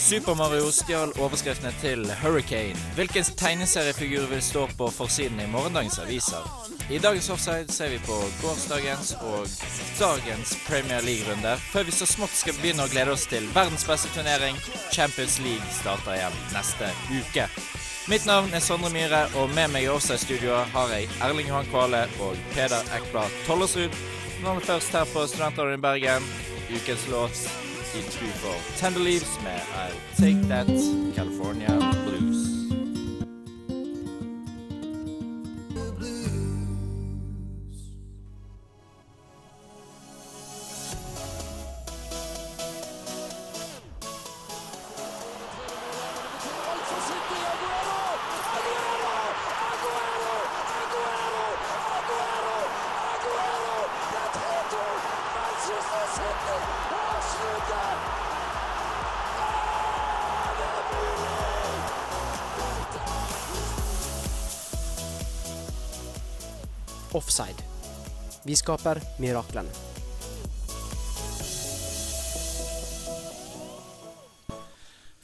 Super Mario stjal overskriftene til Hurricane. Hvilken tegneseriefigur vil stå på forsiden i morgendagens aviser? I dagens offside ser vi på gårsdagens og dagens Premier League-runde, før vi så smått skal begynne å glede oss til verdens beste turnering. Champions League starter igjen neste uke. Mitt navn er Sondre Myhre, og med meg i offside-studioet har jeg Erling Johan Kvale og Peder Ekblad Tollersrud. er vi først her på Studentradioen i Bergen, ukens låt i du får Tender Leaves med I'll Take That California Blues. Offside. Vi skaper miraklene.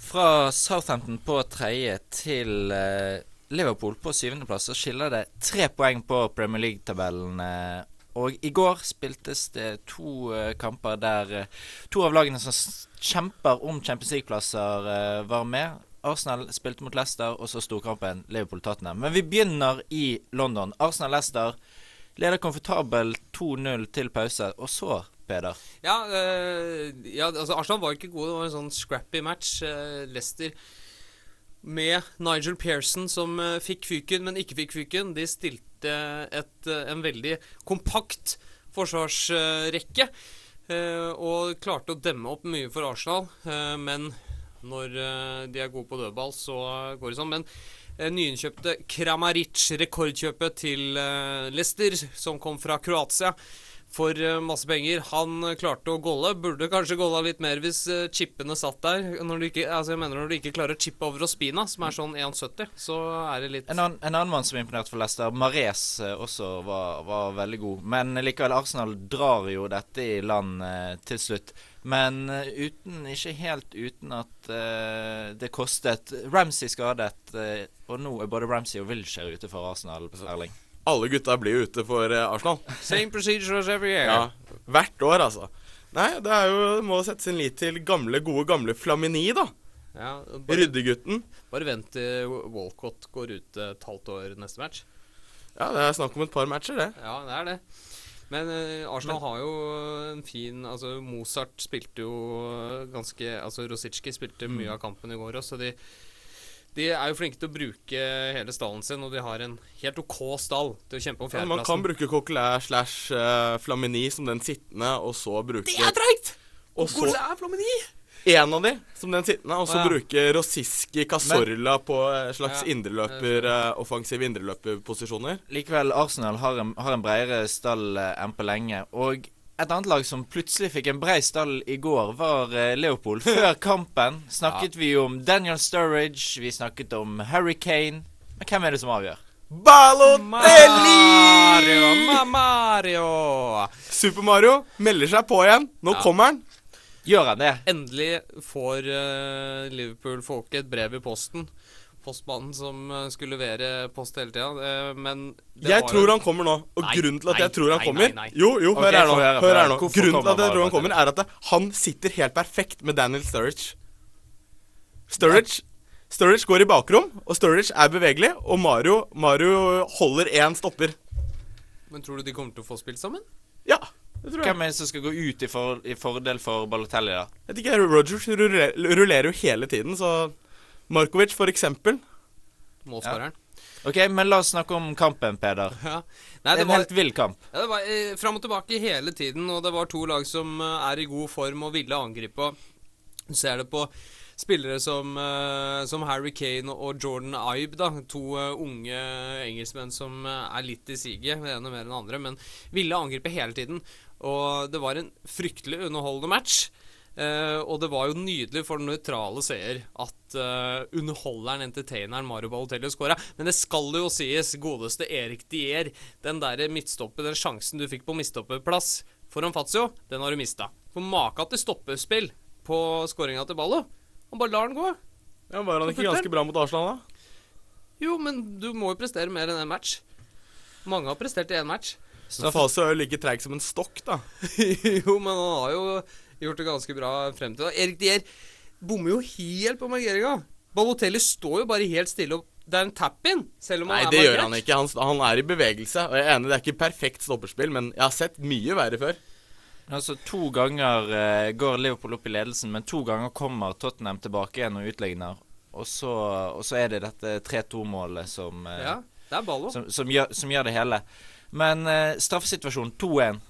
Fra Southampton på tredje til eh, Liverpool på syvendeplass så skiller det tre poeng på Premier League-tabellen. eh, og i går spiltes det to eh, kamper der to av lagene som kjemper om Champions League-plasser, var med. Arsenal spilte mot Leicester, og så storkampen Liverpool-Tottenham. Men vi begynner i London. Arsenal-Leicester leder komfortabelt 2-0 til pause. Og så, Peder Ja, øh, ja, altså Arsenal var ikke gode. Det var en sånn scrappy match. Uh, Leicester med Nigel Pearson som uh, fikk fyken, men ikke fikk fyken. De stilte et, uh, en veldig kompakt forsvarsrekke. og klarte å demme opp mye for Arsenal. men når de er gode på dødball, så går det sånn. Men nyinnkjøpte Kramaric, rekordkjøpet til eh, Leicester, som kom fra Kroatia for eh, masse penger. Han eh, klarte å golle. Burde kanskje golla litt mer hvis eh, chippene satt der. Når du ikke, altså jeg mener når du ikke klarer å chippe over Ospina, som er sånn 1,70, så er det litt En annen, en annen mann som imponerte for Leicester, Mares, eh, også var, var veldig god. Men likevel, Arsenal drar jo dette i land eh, til slutt. Men eh, uten, ikke helt uten at uh, det kostet. Ramsey skadet, uh, og nå er både Ramsey og Wilshere ute for Arsenal. Erling. Alle gutta blir jo ute for uh, Arsenal. Same procedure as every year. Ja, Hvert år, altså. Nei, det er jo må sette sin lit til gamle, gode gamle Flamini, da. Ja, bare, Ryddegutten. bare vent til Walcott går ut et halvt år neste match. Ja, det er snakk om et par matcher, det. Ja, det er det. Men eh, Arsenal har jo en fin Altså, Mozart spilte jo ganske Altså, Rosicki spilte mye av kampen i går også, så de de er jo flinke til å bruke hele stallen sin, og de har en helt OK stall til å kjempe om fjerdeplassen. Ja, man kan bruke Coquelin slash eh, Flamini som den sittende, og så bruke Det er så Hvor er Flamini? En av de som den sittende, og så Å, ja. bruke Rossiski Casorla på eh, slags Ja. indreløper, offensiv offensive indreløperposisjoner. Likevel, Arsenal har en, har en bredere stall eh, enn på lenge. Og et annet lag som plutselig fikk en brei stall i går, var eh, Leopold. Før kampen snakket vi om Daniel Sturridge, vi snakket om Hurricane. Men hvem er det som avgjør? Balotelli! Mario! Ma- Mario! Super Mario melder seg på igjen. Nå Ja. kommer han. Gjør han det? Endelig får uh, Liverpool-folket et brev i posten. Postmannen som eh, skulle levere post hele tida. eh, men Jeg tror jo- han kommer nå. Og Nei, grunnen til at nei, jeg tror han nei, kommer. Jo, jo, hør hør her nå. Hør, Hør her nå. Grunnen til at jeg tror han kommer, er at han sitter helt perfekt med Daniel Sturridge. Sturridge Sturridge går i bakrom, og Sturridge er bevegelig, og Mario, Mario holder én stopper. Men tror du de kommer til å få spilt sammen? Ja. Hvem er det som skal gå ut i, for, i fordel for Balotelli, da? Jeg vet ikke, Rogers ruller, rullerer jo hele tiden, så Markovic, for eksempel. Målskåreren. Ok, men la oss snakke om kampen, Peder. Ja. Nei, Det det en var, helt vill kamp. ja, det var eh, fram og tilbake hele tiden, og det var to lag som eh, er i god form og ville angripe. Du ser det på spillere som, eh, som Harry Kane og Jordan Ibe, da. To eh, unge engelskmenn som eh, er litt i siget, det ene mer enn det andre, men ville angripe hele tiden. Og det var en fryktelig underholdende match. Uh, og det var jo nydelig for den nøytrale seer at uh, underholderen, entertaineren Mario Balotelli skåra. Men det skal jo sies, godeste Erik Dier, den der midtstoppet, den sjansen du fikk på midtstopperplass foran Fazio, den har du mista. For maka til stoppespill på skåringa til Ballo. Han bare lar den gå. Ja, Var han ikke ganske bra mot Arsenal, da? Jo, men du må jo prestere mer enn én match. Mange har prestert i én match. Men Fase er jo like treig som en stokk, da. jo, men han har jo gjort det ganske bra frem til da. Erik Dier bommer jo helt på markeringa. Balotelli står jo bare helt stille, og det er en tap-in, selv om Nei, han er det gjør han ikke. Han, han er i bevegelse. Og jeg er enig, det er ikke perfekt stopperspill, men jeg har sett mye verre før. Altså To ganger uh, går Liverpool opp i ledelsen, men to ganger kommer Tottenham tilbake igjen og utligner. Og så, og så er det dette 3-2-målet som, uh, Ja, det Ballo. som, som, som gjør det hele. Men uh, straffesituasjon 2-1.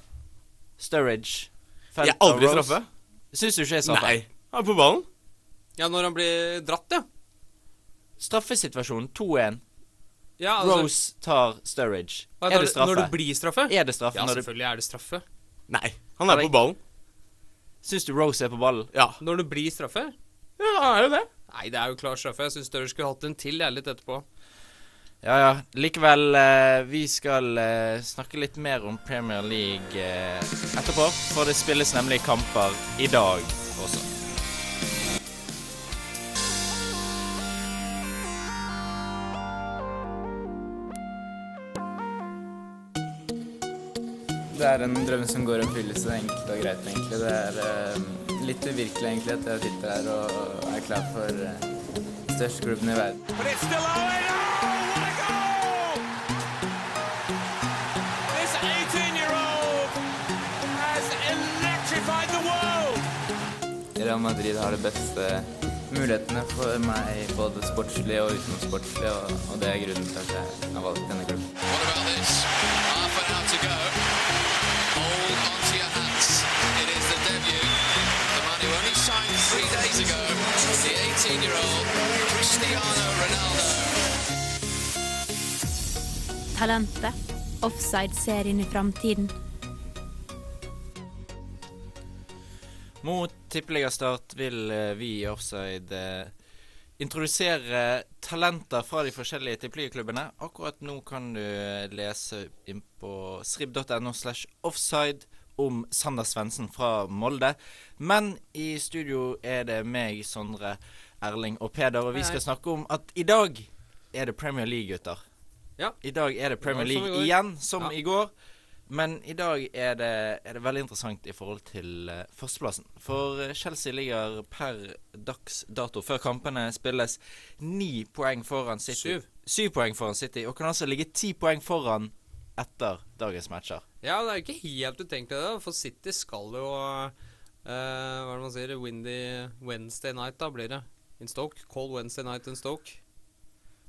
Sturridge. Jeg er aldri straffe. Syns du ikke det er straffe? Nei. Han er på ballen. Ja, når han blir dratt, ja. Straffesituasjon 2-1. ja altså, Rose tar Sturridge. ja, Er det straffe? Når det blir straffe? Er det straffe Ja, selvfølgelig er det straffe. Nei. Han er Nei. på ballen. Syns du Rose er på ballen? Ja. Når det blir straffe? Ja, han er jo det. Nei, det er jo klar straffe. Jeg syns Sturridge skulle hatt en til, jeg, litt etterpå. Ja ja. Likevel, eh, vi skal eh, snakke litt mer om Premier League eh, etterpå. For det spilles nemlig kamper i dag også. Det er en drøm som går i oppfyllelse, enkelt og greit, egentlig. Det er litt uvirkelig, egentlig, at jeg sitter her og er klar for uh, største klubben i verden. Real Madrid har de beste mulighetene for meg, både sportslig og utenomsportslig, og, og det er grunnen til at jeg har valgt denne klubben. What about this? Half an hour to go. Hold on your hats. It is the debut. The man who only signed three days ago. The 18-year-old Cristiano Ronaldo. Talentet. Offside-serien i framtiden. Mot tippeligastart vil eh, vi i Offside eh, introdusere talenter fra de forskjellige tippeligaklubbene. Akkurat nå kan du eh, lese inn på srib.no slash offside om Sander Svendsen fra Molde. Men i studio er det meg, Sondre, Erling og Peder, og vi skal snakke om at i dag er det Premier League, gutter. Ja. I dag er det Premier som i League går. igjen, som Ja. i går. Men i dag er det, er det veldig interessant i forhold til eh, førsteplassen. For eh, Chelsea ligger per dags dato, før kampene spilles, ni poeng foran City. Syv. Syv poeng foran City, og kan altså ligge ti poeng foran etter dagens matcher. Ja, det er jo ikke helt utenkelig, det. For City skal jo uh, Hva er det man sier? Windy Wednesday night, da blir det. In Stoke. Cold Wednesday night in Stoke.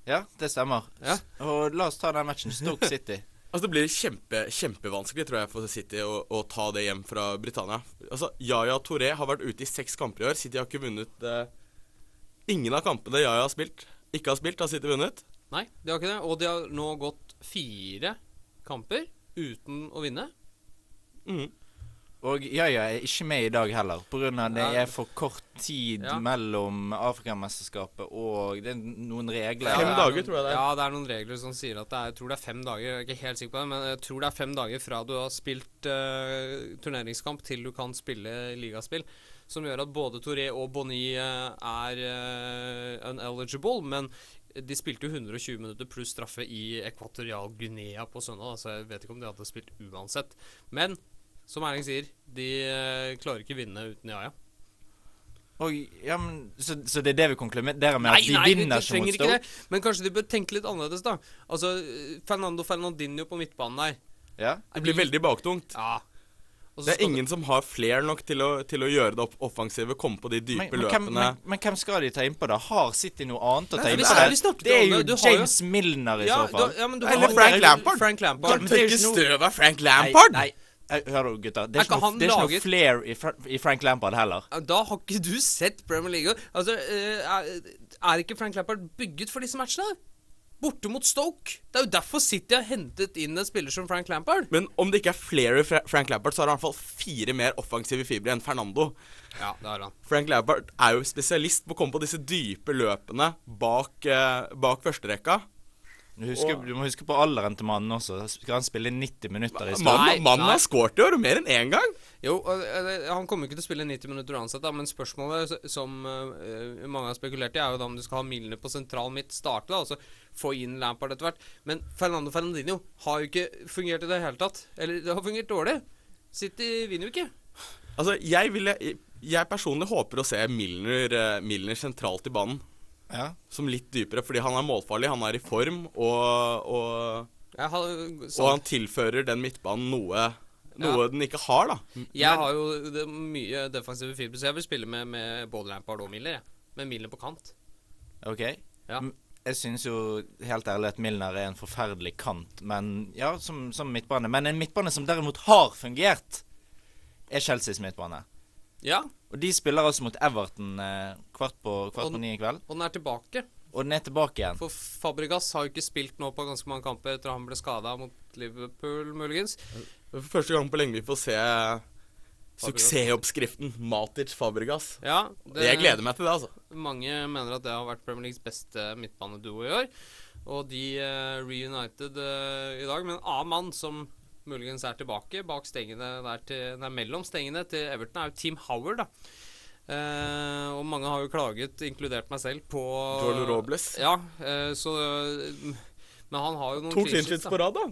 Ja, det stemmer. Ja. Og la oss ta den matchen. Stoke City. Altså Det blir kjempe, kjempevanskelig tror jeg for City å, å ta det hjem fra Britannia. Altså Yaya Toré har vært ute i seks kamper i år. City har ikke vunnet eh, Ingen av kampene Yaya har spilt, ikke har spilt, har City vunnet. Nei, de har ikke det. Og de har nå gått fire kamper uten å vinne. Mhm. Og Yaya er ikke med i dag heller, pga. det er for kort tid Ja. mellom Afrikamesterskapet og Det er noen regler. Fem er dager, tror jeg det er. Ja, det er noen regler som sier at det er Jeg tror det er fem dager. Jeg er ikke helt sikker på det, men jeg tror det er fem dager fra du har spilt uh, turneringskamp til du kan spille ligaspill. Som gjør at både Touré og Bonny eh, er uh, uneligible, men de spilte jo 120 minutter pluss straffe i Ekvatorial Guinea på søndag, så jeg vet ikke om de hadde spilt uansett. Men som Erling sier, de eh, klarer ikke vinne uten Jaja. Og, ja, men, så, så det er det vi konkluderer med? at de nei, vinner ikke mot Stoke? det. Men kanskje de bør tenke litt annerledes, da. Altså, eh, Fernando Fernandinho på midtbanen der. Ja. Det blir veldig baktungt. Ja. Det er ingen ingen som har flere nok til å, til å gjøre det opp offensive, komme på de dype Men, men, løpene. men, men hvem skal de ta innpå, da? Har City noe annet å ta Nei, vi innpå? Det? Det er jo det. Du jo- James Milner i ja, så fall. Du, ja, men du Eller Frank Lampard. Frank Lampard. Kan du det ikke støv av Frank Lampard! Nei, nei. Eh, Hør du, gutter. Det Er er ikke ikke noe, det er ikke noe flair i, Fra i Frank Lampard heller. Da har ikke du sett Premier League. Altså, eh, er ikke Frank Lampard bygget for disse matchene? Borte mot Stoke. Det er jo derfor City har hentet inn en spiller som Frank Lampard. Men om det ikke er flere Fra Frank Lampard, så har han i hvert fall fire mer offensive fibre enn Fernando. Ja, det har han. Frank Lampard er jo spesialist på å komme på disse dype løpene bak, eh, bak førsterekka. Du, husker, du må huske på alderen til mannen også. Skal han spille 90 minutter i stad? Mannen, har skåret i år mer enn én gang. Jo, eh, han kommer ikke til å spille 90 minutter uansett, da, men spørsmålet som uh, mange har spekulert i, er jo da om du skal ha Milner på sentral midt starte, da, og så få inn Lampard etter hvert. Men Fernando Fernandinho har jo ikke fungert i det hele tatt. Eller det har fungert dårlig. City vinner jo ikke. Altså, jeg ville Jeg personlig håper å se Milner, Milner sentralt i banen. Ja. Som litt dypere, fordi han er målfarlig, han er i form, og, og, Jeg, har, og han tilfører den midtbanen noe, noe den ikke har, da. jeg har jo det, mye defensive fibre, så jeg vil spille med, med både Lampard og Miller. Jeg. Med Miller på kant. OK. Ja. Jeg syns jo helt ærlig at Milner er en forferdelig kant, men ja, som, som midtbane. Men en midtbane som derimot har fungert, er Chelseas midtbane. Ja, Og de spiller altså mot Everton eh, kvart på, kvart Og- på ni i kveld. og den er tilbake. Og den er tilbake igjen. For Fabregas har jo ikke spilt nå på ganske mange kamper etter at han ble skada mot Liverpool, muligens. For første gang på lenge vi får se suksessoppskriften Matic Fabregas. Ja, det, Jeg gleder meg til det, altså. Mange mener at det har vært Premier Leagues beste midtbaneduo i år. Og de uh, reunited uh, i dag med en annen mann som muligens er tilbake bak stengene der til, nei, mellom stengene til Everton, er jo Team Howard. da. Eh, og mange har jo klaget, inkludert meg selv, på Jordan Robles. Ja, eh, så eh, Men han har jo noen To clean sheets, på rad, da.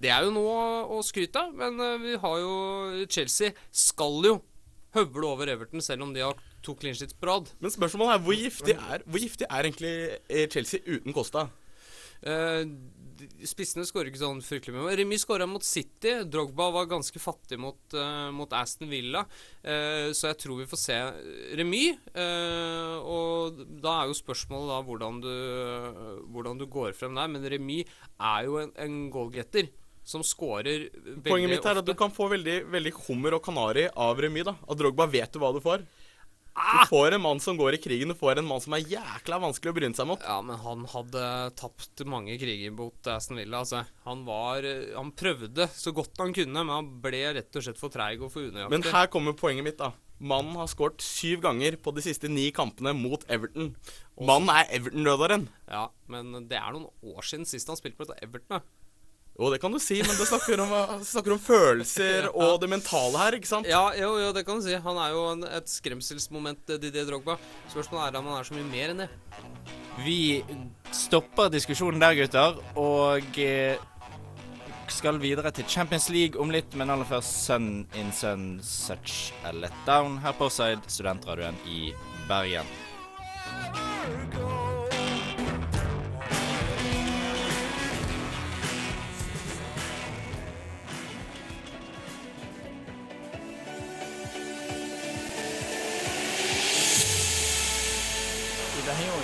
Det er jo noe å skryte av, men eh, vi har jo Chelsea skal jo høvle over Everton, selv om de har to clean sheets på rad. Men spørsmålet er hvor giftig er, hvor giftig er egentlig eh, Chelsea uten Costa? Eh, spissene skårer ikke sånn fryktelig mye. Remy skåra mot City. Drogba var ganske fattig mot, uh, mot Aston Villa. Uh, så jeg tror vi får se Remi. Uh, og da er jo spørsmålet da hvordan du, hvordan du går frem der. Men Remi er jo en, en goalgetter som skårer veldig ofte. Poenget mitt er at ofte. du kan få veldig, veldig hummer og kanari av Remi da. At Drogba vet du hva du får. Du får en mann som går i krigen, du får en mann som er jækla vanskelig å bryne seg mot. Ja, men han hadde tapt mange kriger mot Aston Villa. Altså. Han var Han prøvde så godt han kunne, men han ble rett og slett for treig og for unøyaktig. Men her kommer poenget mitt, da. Mannen har skåret syv ganger på de siste ni kampene mot Everton. Mannen er Everton-røderen. Ja, men det er noen år siden sist han spilte på Everton. da. Jo, det kan du si, men det snakker om, snakker om følelser og det mentale her, ikke sant? Ja, jo, jo, det kan du si. Han er jo en, et skremselsmoment, eh, Didier Drogba. Spørsmålet er om han er så mye mer enn det. Vi stopper diskusjonen der, gutter, og eh, skal videre til Champions League om litt, men aller først Sun in Sun Such a Letdown her på Offside, studentradioen i Bergen.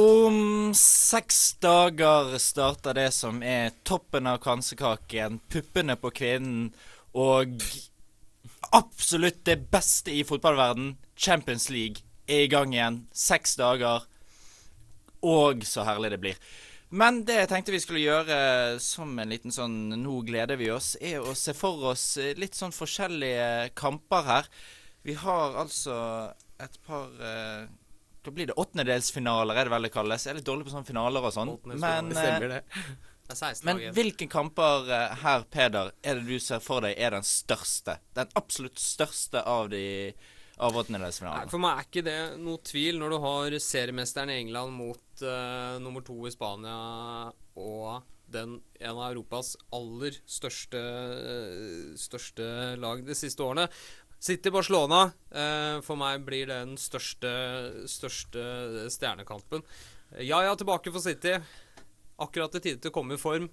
Om seks dager starter det som er toppen av kransekaken, puppene på kvinnen og absolutt det beste i fotballverden, Champions League, er i gang igjen. Seks dager. Og så herlig det blir. Men det jeg tenkte vi skulle gjøre som en liten sånn Nå gleder vi oss, er å se for oss litt sånn forskjellige kamper her. Vi har altså et par eh, Da blir det åttendedelsfinaler, er det vel det kalles. Jeg er litt dårlig på sånne finaler og sånn. Men, eh, det. Det 16 men hvilke kamper eh, her, Peder, er det du ser for deg er den største? Den absolutt største av de av åttendedelsfinalene? For meg er ikke det noe tvil når du har seriemesteren i England mot uh, nummer to i Spania og den, en av Europas aller største, største lag de siste årene. City Barcelona eh, for meg blir den største, største stjernekampen. Ja ja, tilbake for City. Akkurat i tide til å komme i form.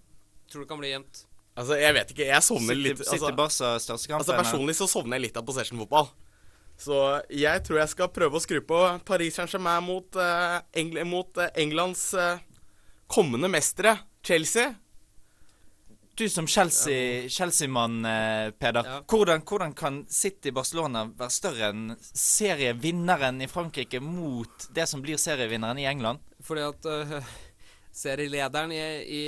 Tror det kan bli jevnt. Altså, jeg vet ikke. Jeg sovner litt altså, kampen. altså, Personlig så sovner jeg litt av possession-fotball. Så jeg tror jeg skal prøve å skru på Paris Saint-Germain mot, uh, Engl mot uh, Englands uh, kommende mestere, Chelsea. Du som Chelsea- Chelsea-mann, Chelsea Peder. Ja. Hvordan, hvordan kan City Barcelona være større enn serievinneren i Frankrike mot det som blir serievinneren i England? Fordi at uh, serielederen i, i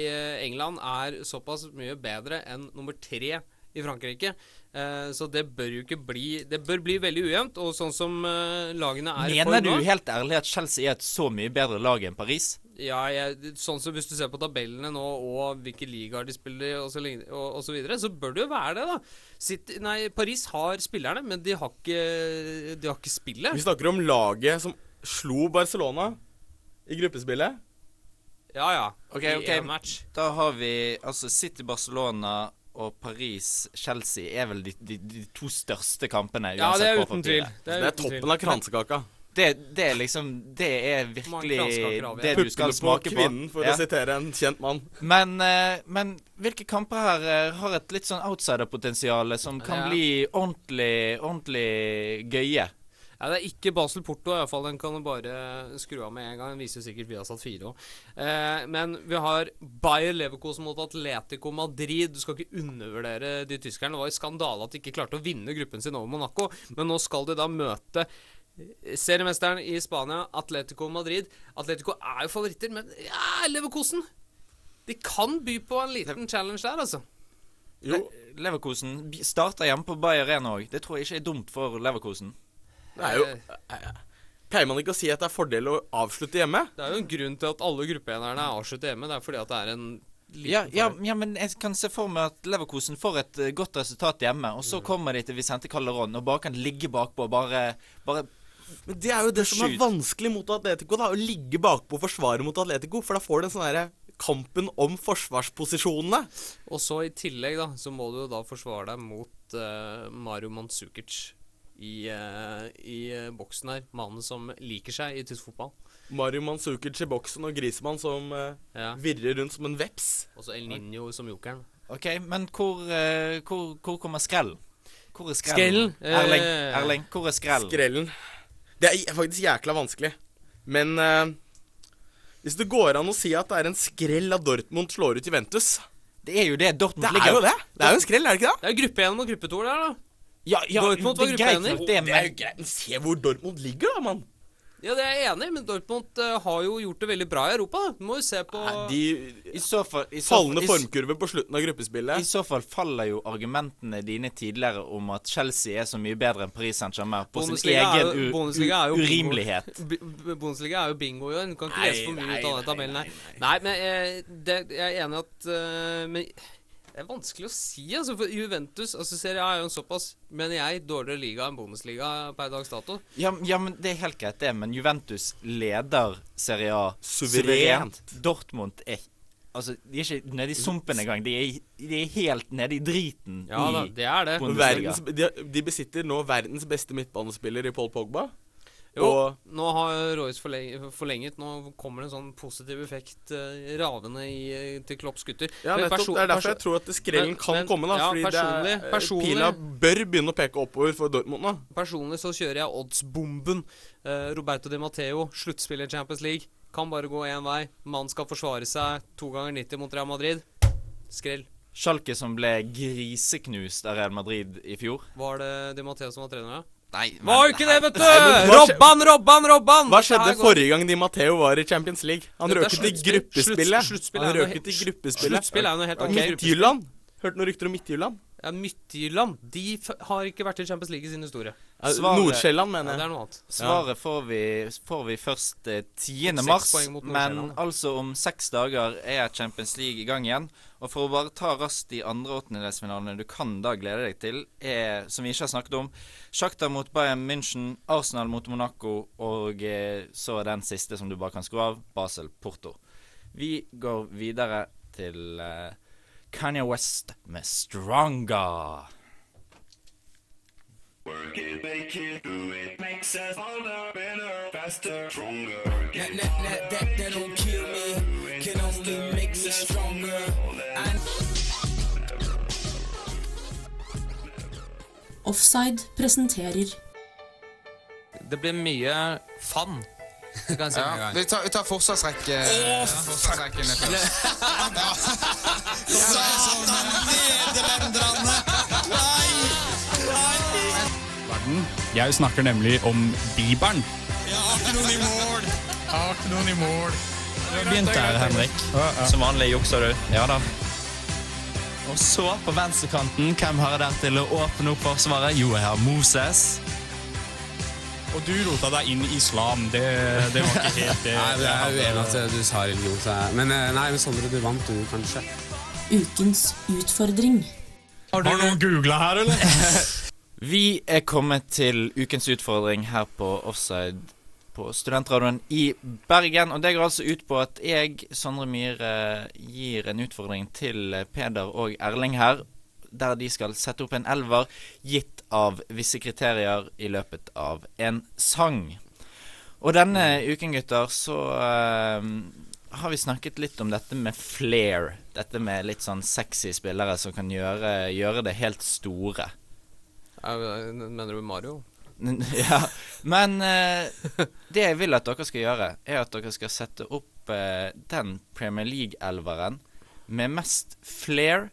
England er såpass mye bedre enn nummer tre i Frankrike. Eh, så det bør jo ikke bli Det bør bli veldig ujevnt. Og sånn som eh, lagene er i Mener du helt ærlig at Chelsea er et så mye bedre lag enn Paris? Ja, jeg, sånn som hvis du ser på tabellene nå, og hvilke ligaer de spiller i, og så, og, og så videre, så bør det jo være det, da. Sitt, nei, Paris har spillerne, men de har ikke, de har ikke spillet. Vi snakker om laget som slo Barcelona i gruppespillet. Ja, ja. Ok, I ok. en match. Da har vi altså City Barcelona og Paris Chelsea er vel de, de, de to største kampene. Ja, det er uten tvil. Det er, uten tvil. toppen av kransekaka. Det, det er liksom Det er virkelig det du skal smake på. kvinnen, for Ja. å sitere en kjent mann. Men, eh, men hvilke kamper her eh, har et litt sånn outsiderpotensial som kan Ja. bli ordentlig, ordentlig gøye? Ja, Det er ikke Basel Porto, i fall. Den kan du bare skru av med en gang. Den viser sikkert Viasat 4 òg. Eh, men vi har Bayer Leverkosen mot Atletico Madrid. Du skal ikke undervurdere de tyskerne. Det var en skandale at de ikke klarte å vinne gruppen sin over Monaco. Men nå skal de da møte eh, seriemesteren i Spania, Atletico Madrid. Atletico er jo favoritter, men ja, Leverkosen De kan by på en liten challenge der, altså. Jo, Leverkosen starter hjemme på Bayer 1 òg. Det tror jeg ikke er dumt for Leverkosen. Det er jo Pleier man ikke å si at det er fordel å avslutte hjemme? Det er jo en grunn til at alle gruppeenerne er avsluttet hjemme. Det er fordi at det er en liten Ja, ja, ja, men jeg kan se for meg at Leverkosen får et eh, godt resultat hjemme, og Mm. så kommer de til Vicente Calderón og bare kan ligge bakpå og bare, bare Men det er jo det som er vanskelig mot Atletico, da. Å ligge bakpå og forsvare mot Atletico. For da får du en sånn derre kampen om forsvarsposisjonene. Og så i tillegg, da, så må du jo da forsvare deg mot uh, Mario Mandzukic i, eh, i eh, boksen her. Mannen som liker seg i tysk fotball. Mario Mandzukic i boksen og Grisemann som eh, Ja. virrer rundt som en veps. Og så El Niño som jokeren. OK, men hvor, hvor, hvor kommer skrellen? Hvor er skrellen? Skrellen? Erling, Erling, hvor er skrellen? Skrellen. Det er faktisk jækla vanskelig. Men uh, hvis det går an å si at det er en skrell at Dortmund slår ut Juventus Det er jo det Dortmund Det er ligger jo det! Det er jo en skrell, er det ikke det? Det er gruppe 1 mot gruppe 2 der, da. Ja, ja, Dortmund var det er greit det, er jo greit. Men se hvor Dortmund ligger, da, mann. Ja, det er jeg enig i, men Dortmund uh, har jo gjort det veldig bra i Europa. da. Du må jo se på De i så fall i så, fallende i, formkurver på slutten av gruppespillet. I så fall faller jo argumentene dine tidligere om at Chelsea er så mye bedre enn Paris Saint-Germain på sin Bundesliga er egen u er jo u urimelighet. B B Bundesliga er jo bingo i år. Du kan ikke Nei, lese for mye ut av den nei, tabellen her. nei, Nei, men eh, det, jeg er enig at uh, Men det er vanskelig å si, altså. For Juventus altså Serie A er jo en såpass, mener jeg, dårligere liga enn Bundesliga per dags dato. Ja, ja, men det er helt greit, det. Men Juventus leder Serie A Suverent. Dortmund er Altså, de er ikke nede i sumpen engang. De er, de er helt nede i driten Ja da, i det er det. Verdens, de, de besitter nå verdens beste midtbanespiller i Paul Pogba. Jo, Og nå har Royce forlenget, forlenget. Nå kommer det en sånn positiv effekt uh, ravende i, eh, til Klopps gutter. ja, nettopp. Det er derfor jeg tror at skrellen kan men- komme, da. ja, fordi personlig- det er, personlig- pila bør begynne å peke oppover for Dortmund nå. Personlig så kjører jeg oddsbomben. Uh, Roberto Di Matteo, sluttspiller i Champions League. Kan bare gå én vei. Mannen skal forsvare seg to ganger 90 mot Real Madrid. Skrell. Schalke som ble griseknust av Real Madrid i fjor. Var det Di Matteo som var trener? da? Nei, Var jo ikke det, vet du! men Robban, Robban, Robban! Hva skjedde forrige gang Di Matteo var i Champions League? Han røket i gruppespillet. Han røket i gruppespillet. Sluttspill er noe helt annet. Midtjylland? Hørte noen rykter om Midtjylland? Ja, Midtjylland de f har ikke vært i Champions League i sin historie. Ja, mener jeg. Ja, det er noe annet. Svaret får vi, får vi først eh, 10. Mars, men altså om seks dager er Champions League i gang igjen. Og for å bare ta raskt de andre åttendedelsfinalene du kan da glede deg til, er, som vi ikke har snakket om, Shakhtar mot Bayern München, Arsenal mot Monaco og eh, så den siste som du bare kan skru av, Basel Porto. Vi går videre til eh, Kanye West med 'Stronger'. That, that, that, that, that don't kill me, can only make me stronger. I Offside presenterer Det blir mye fun. Det si Ja, vi tar, vi tar forsvarsrekke. ja, forsvarsrekkene først. verden. Jeg snakker nemlig om Bibelen. Har ikke noen i mål. Har ikke noen i mål. Du begynte begynt Henrik. Som vanlig jukser du. Ja da. Og så, på venstrekanten, hvem har jeg der til å åpne opp forsvaret? Jo, jeg har Moses. Og du rota deg inn i islam. Det, det var ikke helt det. Nei, jeg er uenig at du sa religion. Så men eh, nei, men Sondre, du vant du, kanskje. ukens utfordring. Har du noen googla her, eller? Vi er kommet til ukens utfordring her på Offside på Studentradioen i Bergen. Og det går altså ut på at jeg, Sondre Myhre, gir en utfordring til Peder og Erling her. Der de skal sette opp en elver gitt av visse kriterier i løpet av en sang. Og denne uken, gutter, så uh, har vi snakket litt om dette med flair. Dette med litt sånn sexy spillere som kan gjøre, gjøre det helt store. Ja, Mener du Mario? Ja, men uh, det jeg vil at dere skal gjøre, er at dere skal sette opp uh, den Premier League-elveren med mest flair,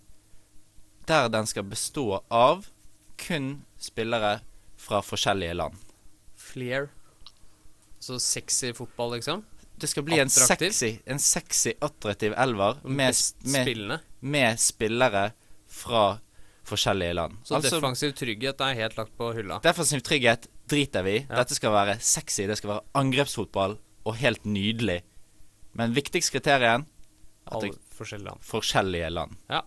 der den skal bestå av kun spillere fra forskjellige land. Flair. Så sexy fotball, liksom? Det skal bli en sexy, en sexy, attraktiv elver med, med, med spillere fra forskjellige land. Så defensiv trygghet er helt lagt på hylla. Defensiv trygghet driter vi i. Ja. Dette skal være sexy, det skal være angrepsfotball og helt nydelig. Men viktigst kriterien at Alle forskjellige land. forskjellige land. Ja.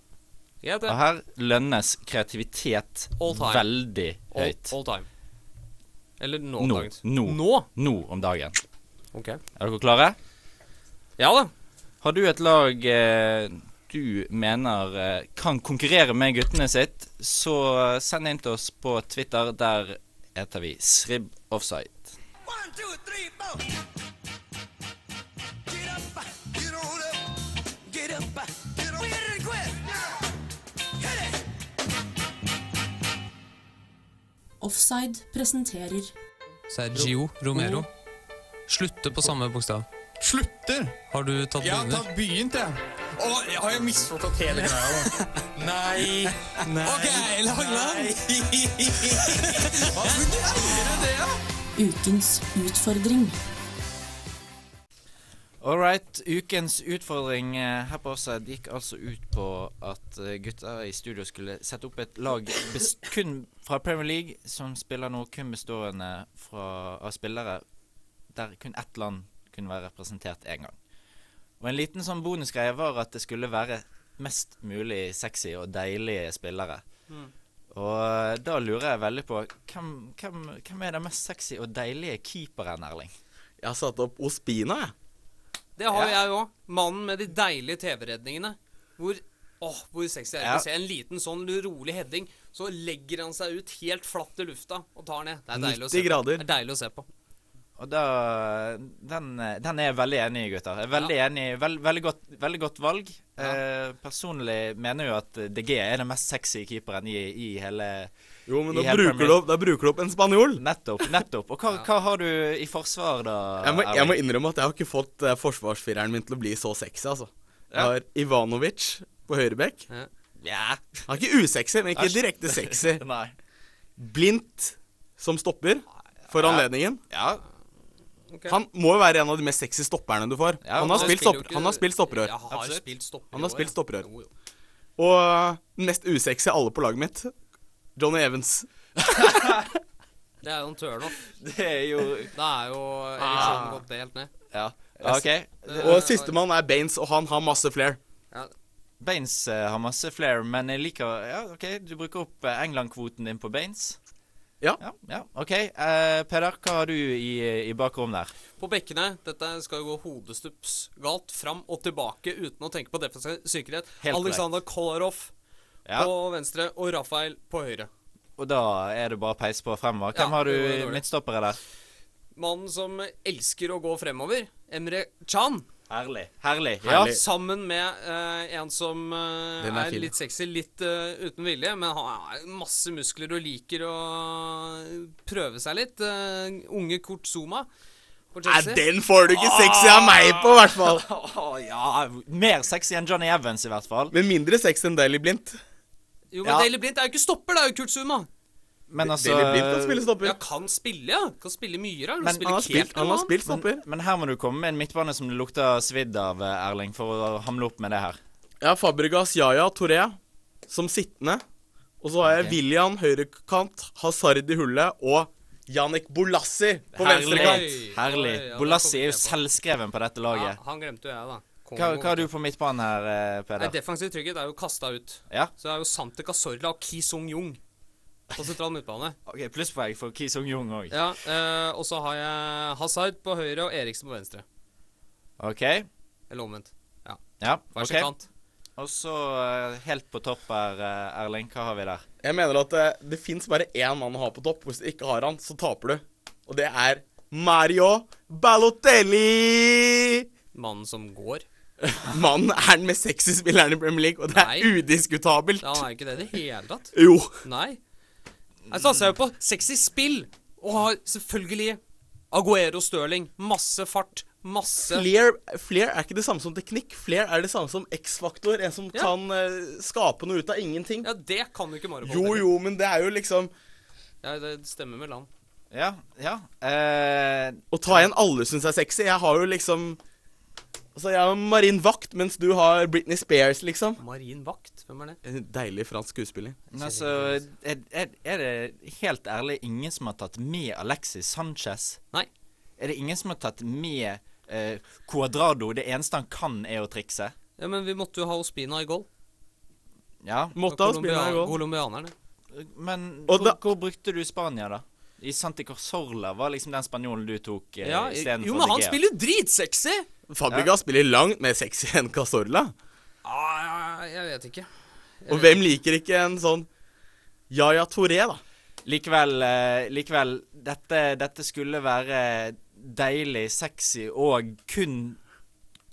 Det. Og her lønnes kreativitet All time. veldig høyt. all time. Eller nå, Nå, dagen. nå, Nå? nå om dagen. Ok. Er dere klare? Ja da. Har du et lag eh, du mener eh, kan konkurrere med guttene sitt, så send inn til oss på Twitter. Der heter vi Srib Offside. Get Offside presenterer Sergio Romero. Slutter på samme bokstav. Slutter? Har du tatt Jeg har tatt begynt, jeg. Å, jeg har jo misforstått hele greia. da. Nei. Nei. Ok, Langland. Hva greier du det, da? ukens utfordring. All right. Ukens utfordring eh, her på Offside gikk altså ut på at gutta gutter i studio skulle sette opp et lag kun fra Premier League som spiller nå kun bestående fra, av spillere der kun ett land kunne være representert én gang. Og en liten sånn bonusgreie var at det skulle være mest mulig sexy og deilige spillere. Mm. Og eh, da lurer jeg veldig på hvem, hvem, hvem er den mest sexy og deilige keeperen, Erling? Jeg har satt opp Ospina, jeg. Det har Ja. jeg òg. Mannen med de deilige TV-redningene. Hvor Åh, hvor sexy er det å se en liten sånn rolig heading, så legger han seg ut helt flatt i lufta og tar ned. Det er deilig å 90 se grader. Det er deilig å se på. Og da Den, den er jeg veldig enig i, gutter. Jeg er veldig enig. Veld, veldig, godt, veldig godt valg. Eh, personlig mener jo at DG er den mest sexy keeperen i, i hele Jo, men da bruker, du opp, da bruker du opp en spanjol. Nettopp. nettopp Og hva, hva har du i forsvar, da? Jeg må, jeg må innrømme at jeg har ikke fått uh, forsvarsfireren min til å bli så sexy, altså. Jeg har Ivanovic på høyrebekk. Ja. Han er ikke usexy, men ikke direkte sexy. Blindt som stopper for anledningen. Ja. Han må jo være en av de mest sexy stopperne du får. Ja, han, har spilt stopper, ikke- han har spilt stopperør. Jeg har Absolutt. spilt stopper Han har spilt ja. stopperør. Jo, jo. Og den mest usexy av alle på laget mitt, Johnny Evans. Det er jo en turnoff. Det er jo Da er jo ereksjonen gått helt ned. Ja. OK. Og sistemann er Baines, og han har masse flair. Baines eh, har masse flair, men jeg liker Ja, OK, du bruker opp eh, England-kvoten din på Baines. Ja. Ja, ja. OK. Uh, Peder, hva har du i, i bakrommet der? På bekkene Dette skal jo gå hodestups galt fram og tilbake uten å tenke på defensiv sikkerhet. Helt Alexander Kolarov Ja. på venstre og Rafael på høyre. Og da er det bare å peise på fremover. Hvem Ja, har du midtstoppere der? Mannen som elsker å gå fremover, Emre Chan. Herlig. Herlig. Ja. Ja. Sammen med uh, en som uh, er er, litt sexy, litt uh, uten vilje, men han har masse muskler og liker å prøve seg litt. Unge Kurt Zuma Nei, den får du ikke sexy av meg på, i hvert fall. ja, mer sexy enn Johnny Evans, i hvert fall. Men mindre sexy enn Daily Blindt. Jo, men Ja. Daily Blind er jo ikke stopper, det er jo Kurt Zuma. Men altså Daily Blind kan spille stopper. Ja, kan spille, ja. Kan spille mye rart. Men han har spilt stopper. Men, men her må du komme med en midtbane som det lukter svidd av, eh, Erling, for å hamle opp med det her. Ja, Fabregas, Yaya, Toré som sittende. Og så har jeg okay. William høyrekant, Hazard i hullet og Janik Bolassi på venstrekant. Herlig. Bolassi er jo selvskreven på dette laget. Ja, han glemte jo jeg, da. Hva, hva har du på midtbanen her, eh, Peder? Defensiv trygghet er jo kasta ut. Ja. Så det er jo Sante Casorla og Ki Sung-jung på sentral midtbane. Ok, Plusspoeng for Ki Sung-jung òg. Ja, eh, og så har jeg Hazard på høyre og Eriksen på venstre. OK. Eller omvendt. Ja. Ja, Hver sin okay. kant. Og så eh, helt på topp her, eh, Erling. Hva har vi der? Jeg mener at det, det fins bare én mann å ha på topp. Hvis du ikke har han, så taper du. Og det er Mario Balotelli! Mannen som går. Mannen er den mest sexy spilleren i Premier League, og det er udiskutabelt. Ja, han er ikke det i det hele tatt. Jo. Nei. Jeg satser jo på sexy spill, og har selvfølgelig Aguero Stirling. Masse fart. Masse Flair, flair er ikke det samme som teknikk. Flair er det samme som X-faktor. En som Ja. kan uh, skape noe ut av ingenting. Ja, det kan jo ikke Mario Jo, jo, men det er jo liksom Ja, det stemmer med land. Ja, ja. Uh, Å ta igjen alle syns er sexy. Jeg har jo liksom Altså, jeg er Marin Vakt, mens du har Britney Spears, liksom. Marin Vakt? Hvem er det? En deilig fransk skuespiller. Altså, er, er, er det helt ærlig ingen som har tatt med Alexis Sanchez? Nei. Er det ingen som har tatt med eh, Cuadrado? Det eneste han kan, er å trikse? Ja, men vi måtte jo ha Ospina i goal. Ja. Måtte ha Ospina i goal. Colombianerne. Men hvor, da- hvor brukte du Spania, da? I Santi Corsorla var liksom den spanjolen du tok eh, Ja, istedenfor jo, men han spiller jo dritsexy! Fabregas spiller langt mer sexy enn Casorla. Ah, jeg vet ikke. Og hvem liker ikke en sånn Yaya Toré, da? Likevel, eh, likevel dette, dette skulle være deilig, sexy og kun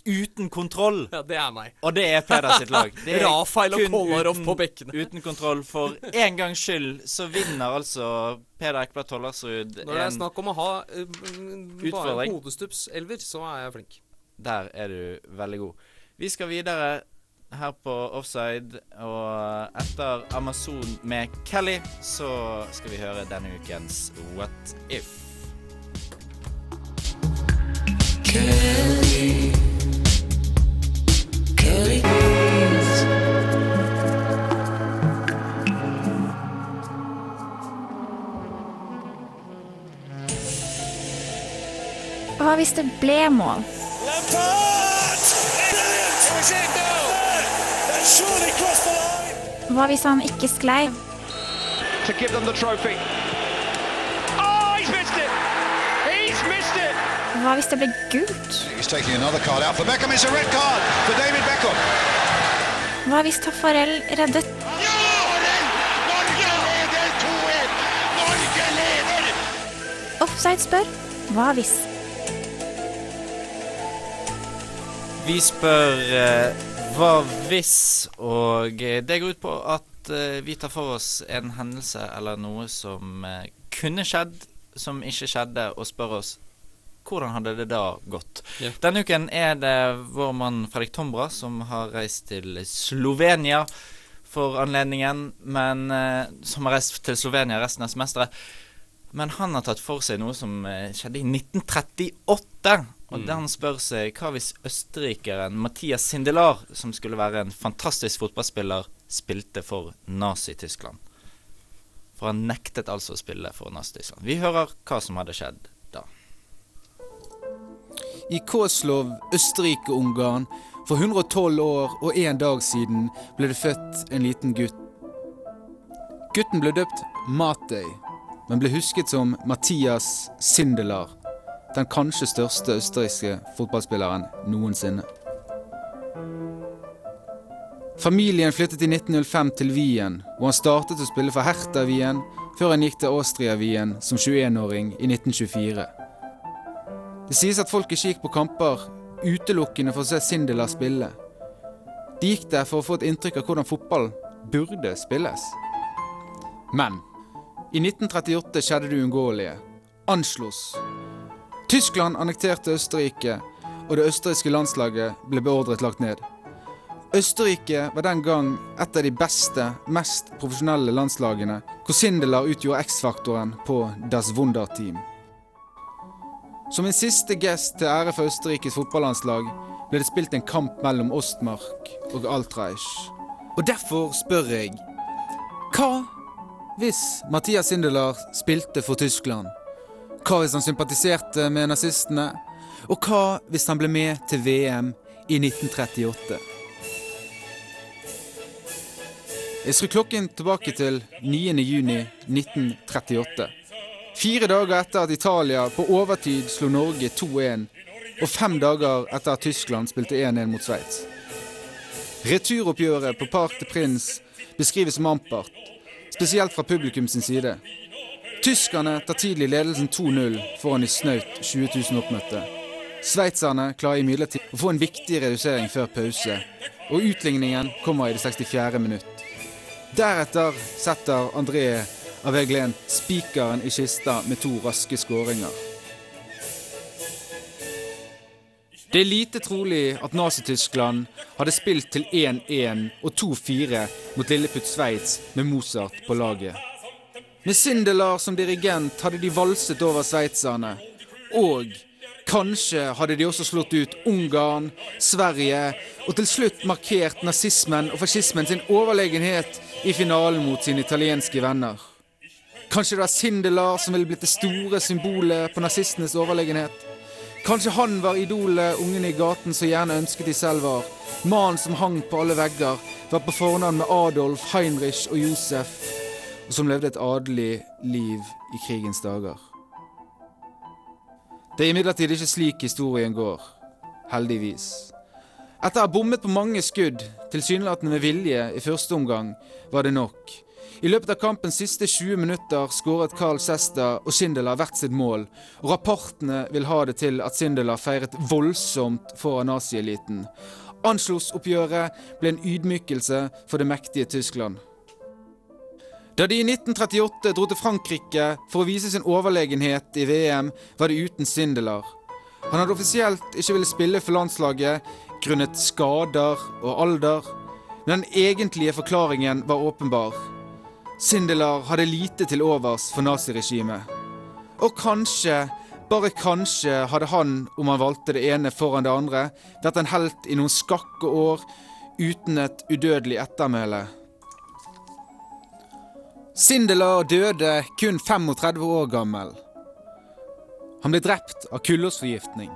uten kontroll. Ja, det er meg. Og det er Peder sitt lag. Det er Rafael og kun Kolarov uten- på bekkene. Uten kontroll. For en gangs skyld så vinner altså Peder Ekblad Tollersrud Når det er snakk om å ha uh, bare hodestupselver, så er jeg flink. Der er du veldig god. Vi skal videre her på Offside, og etter Amazon med Kelly, så skal vi høre denne ukens What If. Kelly. Kelly. Hva hvis det ble mål? Hva hvis han ikke sklei? to give them the trophy. Oh, he's missed it! He's missed it! Hva hvis det ble gult? He's taking another card out for Beckham. It's a red card for David Beckham. Hva hvis Taffarel reddet Offside spør hva hvis? Vi spør eh, hva hvis, og eh, det går ut på at eh, vi tar for oss en hendelse eller noe som eh, kunne skjedd, som ikke skjedde, og spør oss hvordan hadde det da gått? Ja. Denne uken er det vår mann Fredrik Tombra som har reist til Slovenia for anledningen, men eh, som har reist til Slovenia resten av semesteret. Men han har tatt for seg noe som eh, skjedde i 1938. Og Mm. den spør seg hva hvis østerrikeren Mathias Sindelar, som skulle være en fantastisk fotballspiller, spilte for Nazi-Tyskland? For han nektet altså å spille for Nazi-Tyskland. Vi hører hva som hadde skjedd da. I Koslov, Østerrike-Ungarn, for 112 år og en dag siden ble det født en liten gutt. Gutten ble døpt Matei, men ble husket som Mathias Sindelar. Den kanskje største østerrikske fotballspilleren noensinne. Familien flyttet i 1905 til Wien, hvor han startet å spille for Hertha Wien, før han gikk til Austria Wien som 21-åring i 1924. Det sies at folk ikke gikk på kamper utelukkende for å se Sindela spille. De gikk der for å få et inntrykk av hvordan fotball burde spilles. Men i 1938 skjedde det uunngåelige. Anschluss. Tyskland annekterte Østerrike, og det østerrikske landslaget ble beordret lagt ned. Østerrike var den gang et av de beste, mest profesjonelle landslagene, hvor Sindelar utgjorde X-faktoren på Das Wunder-team. Som en siste gest til ære for Østerrikes fotballandslag ble det spilt en kamp mellom Ostmark og Altreich. Og derfor spør jeg Hva hvis Mathias Sindelar spilte for Tyskland? Hva hvis han sympatiserte med nazistene? Og hva hvis han ble med til VM i 1938? Jeg skrur klokken tilbake til 9.6.1938. Fire dager etter at Italia på overtid slo Norge 2-1, og fem dager etter at Tyskland spilte 1-1 mot Sveits. Returoppgjøret på Parc de Prince beskrives som ampert, spesielt fra publikum sin side. Tyskerne tar tidlig ledelsen 2-0 foran i snaut 20 000 oppmøtte. Sveitserne klarer imidlertid å få en viktig redusering før pause, og utligningen kommer i det 64. minutt. Deretter setter André Aveglen spikeren i kista med to raske skåringer. Det er lite trolig at Nazi-Tyskland hadde spilt til 1-1 og 2-4 mot lilleputt Sveits med Mozart på laget. Med Sindelar som dirigent hadde de valset over sveitserne. Og kanskje hadde de også slått ut Ungarn, Sverige og til slutt markert nazismen og fascismen sin overlegenhet i finalen mot sine italienske venner. Kanskje det var Sindelar som ville blitt det store symbolet på nazistenes overlegenhet. Kanskje han var idolet ungene i gaten så gjerne ønsket de selv var. Mannen som hang på alle vegger, var på fornavn med Adolf, Heinrich og Josef, og som levde et adelig liv i krigens dager. Det er imidlertid ikke slik historien går. Heldigvis. Etter å ha bommet på mange skudd, tilsynelatende med vilje i første omgang, var det nok. I løpet av kampens siste 20 minutter skåret Carl Sesta og Sindelar hvert sitt mål, og rapportene vil ha det til at Sindelar feiret voldsomt foran nazieliten. Anschluss-oppgjøret ble en ydmykelse for det mektige Tyskland. Da de i 1938 dro til Frankrike for å vise sin overlegenhet i VM, var det uten Sindelar. Han hadde offisielt ikke villet spille for landslaget grunnet skader og alder, men den egentlige forklaringen var åpenbar. Sindelar hadde lite til overs for naziregimet. Og kanskje, bare kanskje, hadde han, om han valgte det ene foran det andre, vært en helt i noen skakke år uten et udødelig ettermæle. Sindelar døde kun 35 år gammel. Han ble drept av kullosforgiftning.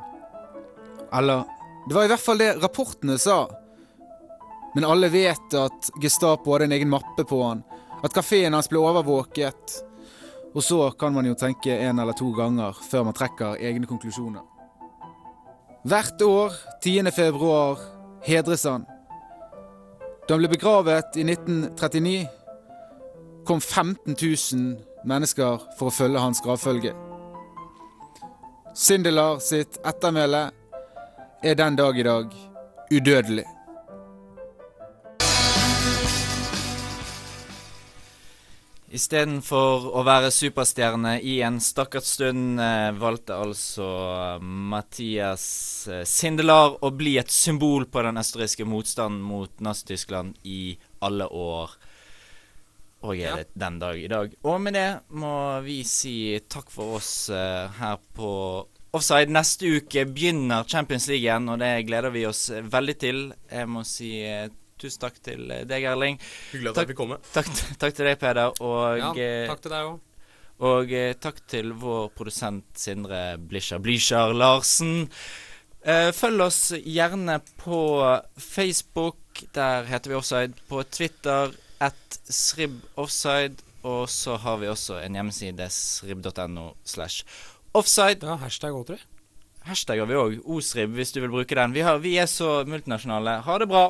Eller, det var i hvert fall det rapportene sa. Men alle vet at Gestapo hadde en egen mappe på han, at kafeen hans ble overvåket. Og så kan man jo tenke en eller to ganger før man trekker egne konklusjoner. Hvert år 10. februar hedres han. Da han ble begravet i 1939, kom 15 000 mennesker for å følge hans gravfølge. Sindelar sitt ettermæle er den dag i dag udødelig. Istedenfor å være superstjerne i en stakkars stund, eh, valgte altså Mathias eh, Sindelar å bli et symbol på den østerrikske motstanden mot Nazi-Tyskland i alle år. Og er det den dag i dag. Og med det må vi si takk for oss eh, her på Offside. Neste uke begynner Champions League igjen, og det gleder vi oss veldig til. Jeg må si eh, tusen takk til eh, deg, Erling. Hyggelig at jeg fikk komme. Takk, takk til deg, Peder. Og, Ja, takk til deg òg. og eh, takk til vår produsent Sindre Blischer Larsen. Eh, følg oss gjerne på Facebook. Der heter vi Offside. På Twitter at sriboffside. Og så har vi også en hjemmeside, srib.no slash offside. Ja, hashtag òg, tror jeg. Hashtag har vi òg. Osrib, hvis du vil bruke den. Vi, har, vi er så multinasjonale. Ha det bra.